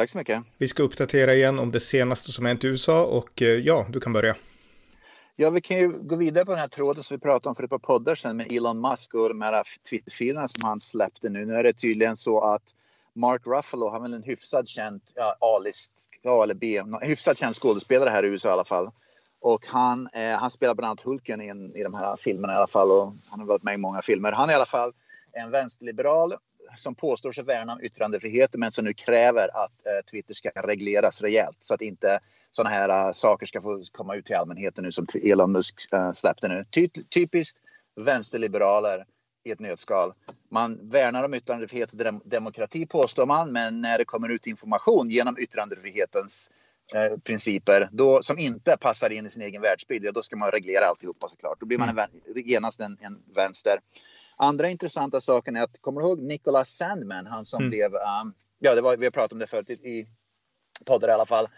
Tack så mycket. Vi ska uppdatera igen om det senaste som hänt i USA och eh, ja, du kan börja. Ja, vi kan ju gå vidare på den här tråden som vi pratade om för ett par poddar sedan med Elon Musk och de här Twitterfilerna som han släppte nu. Nu är det tydligen så att Mark Ruffalo, han är väl en hyfsat känd ja, A-list, A eller B, hyfsat känd skådespelare här i USA i alla fall. Och han, eh, han spelar bland annat Hulken i, en, i de här filmerna i alla fall och han har varit med i många filmer. Han är i alla fall en vänsterliberal som påstår sig värna om yttrandefriheten men som nu kräver att eh, Twitter ska regleras rejält så att inte sådana här uh, saker ska få komma ut till allmänheten nu som Elon Musk uh, släppte nu. Ty typiskt vänsterliberaler i ett nötskal. Man värnar om yttrandefrihet och dem demokrati påstår man, men när det kommer ut information genom yttrandefrihetens eh, principer då, som inte passar in i sin egen världsbild, ja, då ska man reglera alltihopa såklart. Då blir man en, genast en, en vänster. Andra intressanta saken är att, kommer du ihåg Nicholas Sandman, han som mm. blev, um, ja det var, vi har pratat om det förut i, i poddar i alla fall.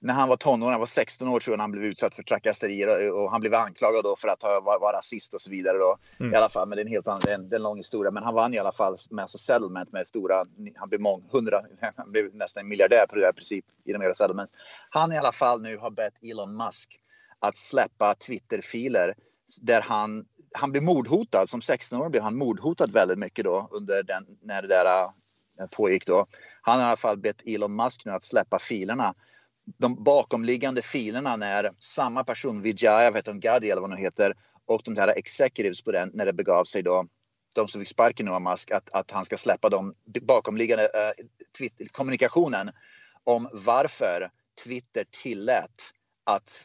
När han var tonåring, han var 16 år tror jag, han blev utsatt för trakasserier och, och han blev anklagad då för att ha, vara, vara rasist och så vidare då. Mm. I alla fall, men det är en helt annan, en, en lång historia. Men han vann i alla fall med alltså settlement med stora, han blev mång, hundra, han blev nästan en miljardär på det här princip i de här settlements. Han i alla fall nu har bett Elon Musk att släppa Twitter-filer där han han blev mordhotad. Som 16-åring blev han mordhotad väldigt mycket då under den, när det där eh, pågick då. Han har i alla fall bett Elon Musk nu att släppa filerna. De bakomliggande filerna när samma person, Vijaya, vet om Gadi eller vad hon heter, och de där executives på den när det begav sig då, de som fick sparken av Musk, att, att han ska släppa de bakomliggande äh, kommunikationen om varför Twitter tillät att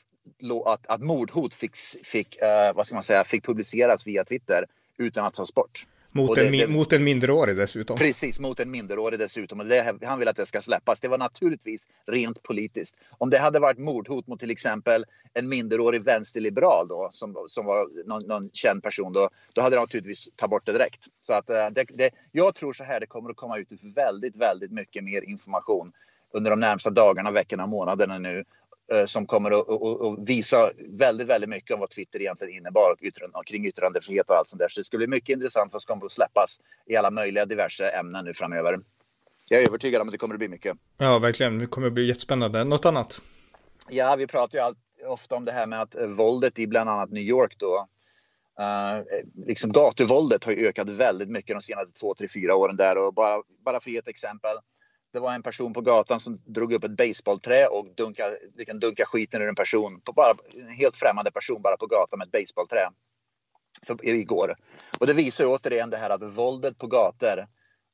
att, att mordhot fick, fick, uh, vad ska man säga, fick publiceras via Twitter utan att tas bort. Mot, det, en, det, mot en minderårig dessutom. Precis, mot en minderårig dessutom. Och det, han vill att det ska släppas. Det var naturligtvis rent politiskt. Om det hade varit mordhot mot till exempel en minderårig vänsterliberal då, som, som var någon, någon känd person, då, då hade de naturligtvis tagit bort det direkt. Så att, uh, det, det, jag tror så här, det kommer att komma ut väldigt, väldigt mycket mer information under de närmsta dagarna, veckorna, månaderna nu Eh, som kommer att, att, visa väldigt, väldigt mycket om vad Twitter egentligen innebar och yttrande, kring yttrandefrihet och allt sånt där. Så det ska bli mycket intressant vad som kommer att släppas i alla möjliga diverse ämnen nu framöver. Jag är övertygad om att det kommer att bli mycket. Ja, verkligen. Det kommer att bli jättespännande. Något annat? Ja, vi pratar ju allt, ofta om det här med att eh, våldet i bland annat New York då Uh, liksom gatuvåldet har ju ökat väldigt mycket de senaste två, tre, fyra åren där och bara, bara för att ge ett exempel. Det var en person på gatan som drog upp ett baseballträ och dunkade, liksom dunkade skiten ur en person. På bara, en helt främmande person bara på gatan med ett baseballträ. För, igår. Och det visar ju återigen det här att våldet på gator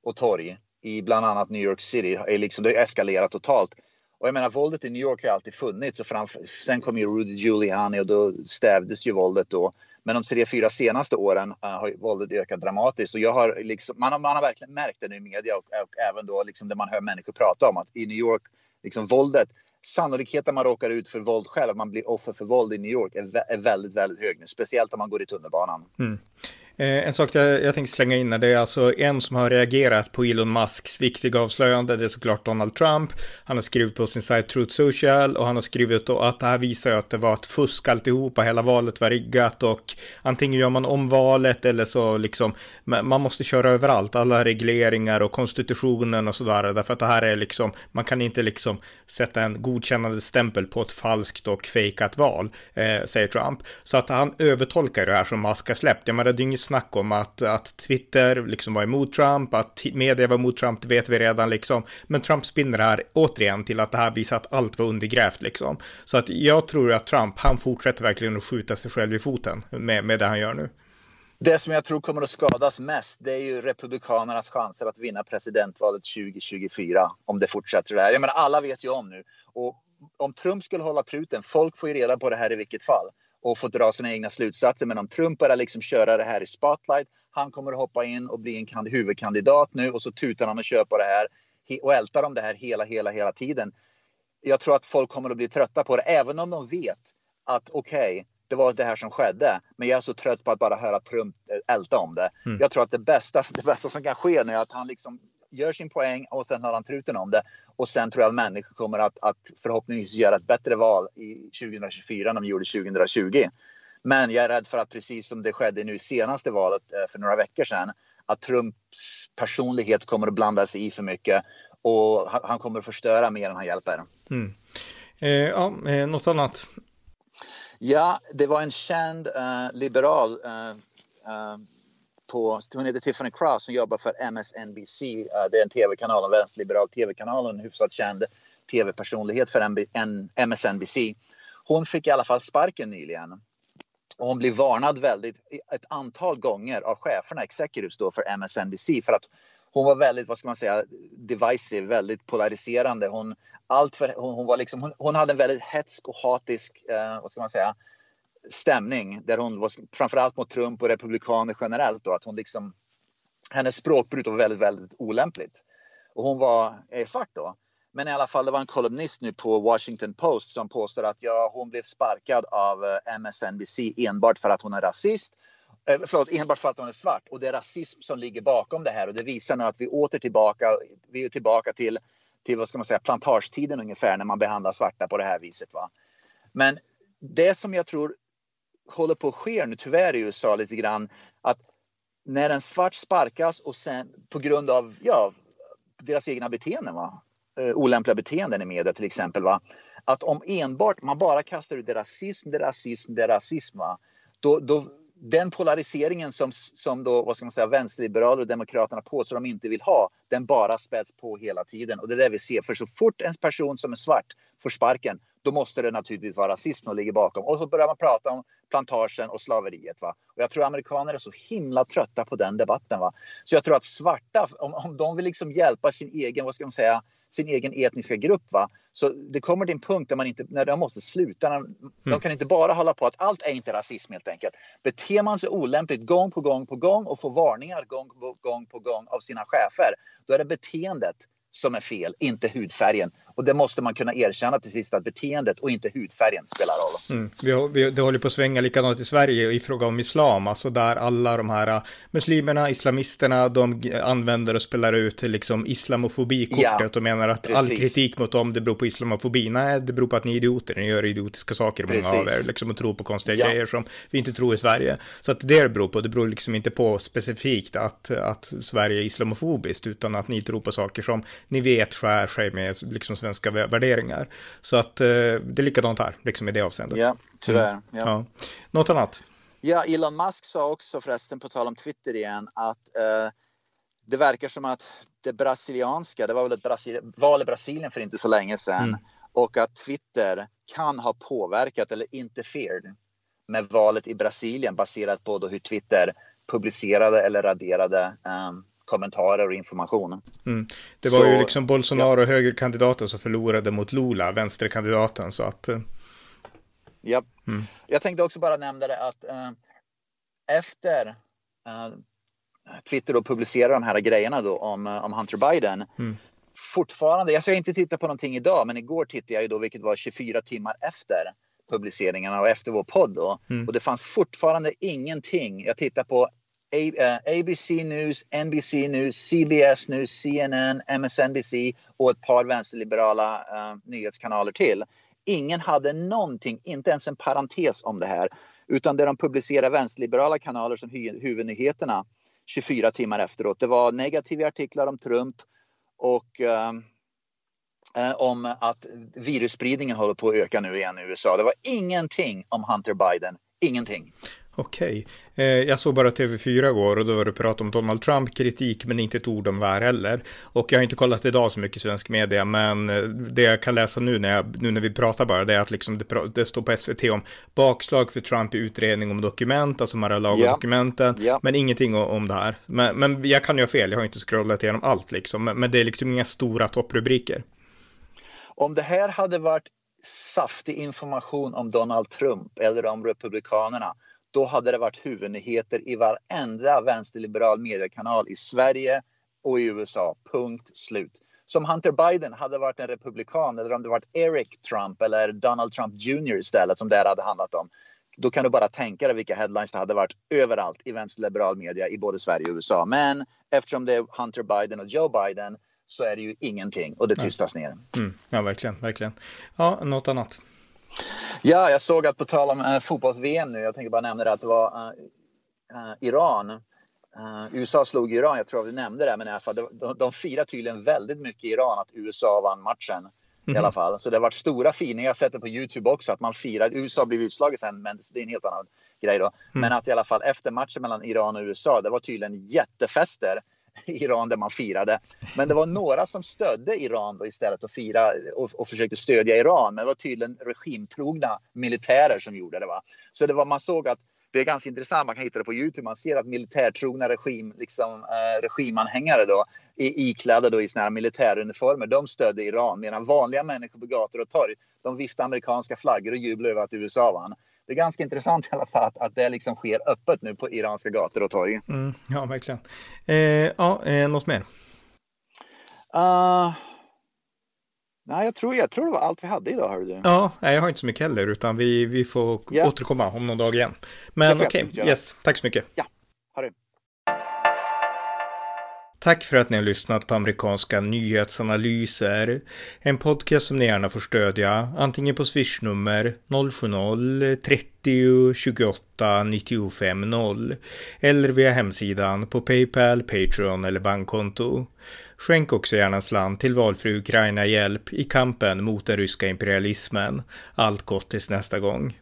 och torg i bland annat New York City är liksom, det har eskalerat totalt. Och jag menar våldet i New York har alltid funnits och framför, sen kom ju Rudy Giuliani och då stävdes ju våldet då. Men de tre, fyra senaste åren uh, har våldet ökat dramatiskt och jag har liksom, man, har, man har verkligen märkt det nu i media och, och även då liksom där man hör människor prata om att i New York, liksom våldet, sannolikheten man råkar ut för våld själv, man blir offer för våld i New York är, är väldigt, väldigt hög nu, speciellt om man går i tunnelbanan. Mm. Eh, en sak jag, jag tänkte slänga in här, det är alltså en som har reagerat på Elon Musks viktiga avslöjande, det är såklart Donald Trump. Han har skrivit på sin sajt Truth Social och han har skrivit då att det här visar ju att det var ett fusk alltihopa, hela valet var riggat och antingen gör man om valet eller så liksom, man måste köra överallt, alla regleringar och konstitutionen och sådär, därför att det här är liksom, man kan inte liksom sätta en godkännande stämpel på ett falskt och fejkat val, eh, säger Trump. Så att han övertolkar det här som Musk har släppt, jag menar det är inget snack om att, att Twitter liksom var emot Trump, att media var emot Trump, det vet vi redan liksom. Men Trump spinner det här återigen till att det här visar att allt var undergrävt liksom. Så att jag tror att Trump, han fortsätter verkligen att skjuta sig själv i foten med, med det han gör nu. Det som jag tror kommer att skadas mest, det är ju Republikanernas chanser att vinna presidentvalet 2024 om det fortsätter det här. Jag menar, alla vet ju om nu. Och om Trump skulle hålla truten, folk får ju reda på det här i vilket fall och få dra sina egna slutsatser. Men om Trump börjar liksom köra det här i spotlight, han kommer att hoppa in och bli en huvudkandidat nu och så tutar han och kör på det här och ältar om det här hela, hela, hela tiden. jag tror att folk kommer att bli trötta på det, även om de vet att okej, okay, det var det här som skedde. Men jag är så trött på att bara höra Trump älta om det. Mm. Jag tror att det bästa, det bästa som kan ske är att han liksom gör sin poäng och sen har han truten om det. Och sen tror jag att människor kommer att, att förhoppningsvis göra ett bättre val i 2024 än de gjorde 2020. Men jag är rädd för att precis som det skedde nu senaste valet eh, för några veckor sedan, att Trumps personlighet kommer att blanda sig i för mycket och han kommer att förstöra mer än han hjälper. Mm. Eh, ja, eh, något annat? Ja, det var en känd uh, liberal uh, uh, på, hon heter Tiffany Cross som jobbar för MSNBC. Eh, det är en tv-kanal, en vänsterliberal tv-kanal, en hyfsat känd tv-personlighet för MSNBC. Hon fick i alla fall sparken nyligen. Och hon blev varnad väldigt ett antal gånger av cheferna, executives då för MSNBC för att hon var väldigt, vad ska man säga, divisive, väldigt polariserande. Hon, allt för, hon, hon var liksom, hon, hon, hade en väldigt hetsk och hatisk, eh, vad ska man säga, stämning där hon var framförallt mot Trump och republikaner generellt då att hon liksom hennes språkbruk var väldigt, väldigt olämpligt. Och hon var är svart då. Men i alla fall, det var en kolumnist nu på Washington Post som påstår att ja, hon blev sparkad av eh, MSNBC enbart för att hon är rasist eh, förlåt, enbart för att hon är svart. Och det är rasism som ligger bakom det här och det visar nu att vi åter tillbaka, vi är tillbaka till, till vad ska man säga, plantagetiden ungefär när man behandlar svarta på det här viset. Va? Men det som jag tror håller på att ske nu tyvärr i USA lite grann att när en svart sparkas och sen på grund av ja, deras egna beteenden, va? Eh, olämpliga beteenden i media till exempel. Va? Att om enbart man bara kastar ut det rasism, det rasism, det rasism. Va? Då, då, den polariseringen som, som då, vad ska man säga, vänsterliberaler och demokraterna påstår de inte vill ha, den bara späds på hela tiden. Och det är det vi ser. För så fort en person som är svart får sparken, då måste det naturligtvis vara rasism som ligger bakom. Och så börjar man prata om plantagen och slaveriet. Va? Och jag tror amerikaner är så himla trötta på den debatten. Va? Så jag tror att svarta, om, om de vill liksom hjälpa sin egen, vad ska man säga, sin egen etniska grupp. Va? Så det kommer till en punkt där man inte, när de måste sluta. De, mm. kan inte bara hålla på att allt är inte rasism helt enkelt. Beter man sig olämpligt gång på gång på gång och får varningar gång på gång på gång av sina chefer, då är det beteendet som är fel, inte hudfärgen. Och det måste man kunna erkänna till sist att beteendet och inte hudfärgen spelar roll. Mm. Vi, vi, det håller på att svänga likadant i Sverige i fråga om islam, alltså där alla de här äh, muslimerna, islamisterna, de använder och spelar ut liksom islamofobikortet ja, och menar att precis. all kritik mot dem, det beror på islamofobi. Nej, det beror på att ni är idioter, ni gör idiotiska saker, många av er, liksom och tror på konstiga ja. grejer som vi inte tror i Sverige. Så att det beror på, det beror liksom inte på specifikt att, att Sverige är islamofobiskt, utan att ni tror på saker som ni vet skär sig med liksom svenska värderingar. Så att eh, det är likadant här, liksom i det avseendet. Ja, tyvärr. Mm. Ja. ja. Något annat? Ja, Elon Musk sa också förresten, på tal om Twitter igen, att eh, det verkar som att det brasilianska, det var väl ett Brasil val i Brasilien för inte så länge sedan, mm. och att Twitter kan ha påverkat eller interfered med valet i Brasilien baserat på hur Twitter publicerade eller raderade um, kommentarer och information. Mm. Det var så, ju liksom Bolsonaro, ja. högerkandidaten, som förlorade mot Lula, vänsterkandidaten. Så att... Eh, ja. Mm. Jag tänkte också bara nämna det att äh, efter äh, Twitter då publicerade de här grejerna då om, om Hunter Biden. Mm. Fortfarande, jag ska inte titta på någonting idag, men igår tittade jag ju då, vilket var 24 timmar efter publiceringarna och efter vår podd då. Mm. Och det fanns fortfarande ingenting. Jag tittar på ABC uh, News, NBC News, CBS News, CNN, MSNBC och ett par vänsterliberala uh, nyhetskanaler till. Ingen hade någonting, inte ens en parentes om det här. Utan det de publicerade vänsterliberala kanaler som huvudnyheterna 24 timmar efteråt. Det var negativa artiklar om Trump och um, uh, om att virusspridningen håller på att öka nu igen i USA. Det var ingenting om Hunter Biden, ingenting. Okej. Okay. Eh, jag såg bara TV4 igår och då var det prat om Donald Trump, kritik, men inte ett ord om det här heller. Och jag har inte kollat idag så mycket svensk media, men eh, det jag kan läsa nu när, jag, nu när vi pratar bara, det är att liksom det, det står på SVT om bakslag för Trump i utredning om dokument, alltså Mar-a-Lago-dokumenten, yeah. yeah. men ingenting om det här. Men, men jag kan ju ha fel, jag har inte scrollat igenom allt liksom, men, men det är liksom inga stora topprubriker. Om det här hade varit saftig information om Donald Trump eller om Republikanerna, då hade det varit huvudnyheter i varenda vänsterliberal mediekanal i Sverige och i USA. Punkt slut. som Hunter Biden hade varit en republikan eller om det varit Eric Trump eller Donald Trump Jr istället som det här hade handlat om. Då kan du bara tänka dig vilka headlines det hade varit överallt i vänsterliberal media i både Sverige och USA. Men eftersom det är Hunter Biden och Joe Biden så är det ju ingenting och det tystas ner. Mm, ja, verkligen, verkligen. Ja, något annat? Ja, jag såg att på tal om äh, fotbolls-VM nu, jag tänker bara nämna det att det var äh, Iran. USA slog Iran, jag tror att vi nämnde det, men i alla fall, de, de firar tydligen väldigt mycket i Iran att USA vann matchen. Mm. I alla mhm. fall. Så det har varit stora firningar, jag har sett det på Youtube också, att man firar. USA blev utslaget sen, men det är en helt annan grej då. Mm. Men att i alla fall efter matchen mellan Iran och USA, det var tydligen jättefester Iran där man firade. Men det var några som stödde Iran då istället och, fira, och, och försökte stödja Iran. Men det var tydligen regimtrogna militärer som gjorde det. Va? Så det var, man såg att det är ganska intressant, man kan hitta det på Youtube, man ser att militärtrogna regim, liksom, eh, regimanhängare då, iklädda då i såna här militäruniformer, de stödde Iran medan vanliga människor på gator och torg, de viftade amerikanska flaggor och jublade över att USA vann det är ganska intressant i alla fall att, att det liksom sker öppet nu på iranska gator och torg. Mm, ja, verkligen. Eh, ja, eh, något mer? Uh, nej, jag tror, jag tror det var allt vi hade idag. Hörde du. Ja, jag har inte så mycket heller, utan vi, vi får yeah. återkomma om någon dag igen. Men okej, okay, yes, tack så mycket. Ja, ha det. Tack för att ni har lyssnat på amerikanska nyhetsanalyser. En podcast som ni gärna får stödja, antingen på swishnummer 070-30 28 95 0 eller via hemsidan på Paypal, Patreon eller bankkonto. Skänk också gärna slant till valfri Ukraina-hjälp i kampen mot den ryska imperialismen. Allt gott tills nästa gång.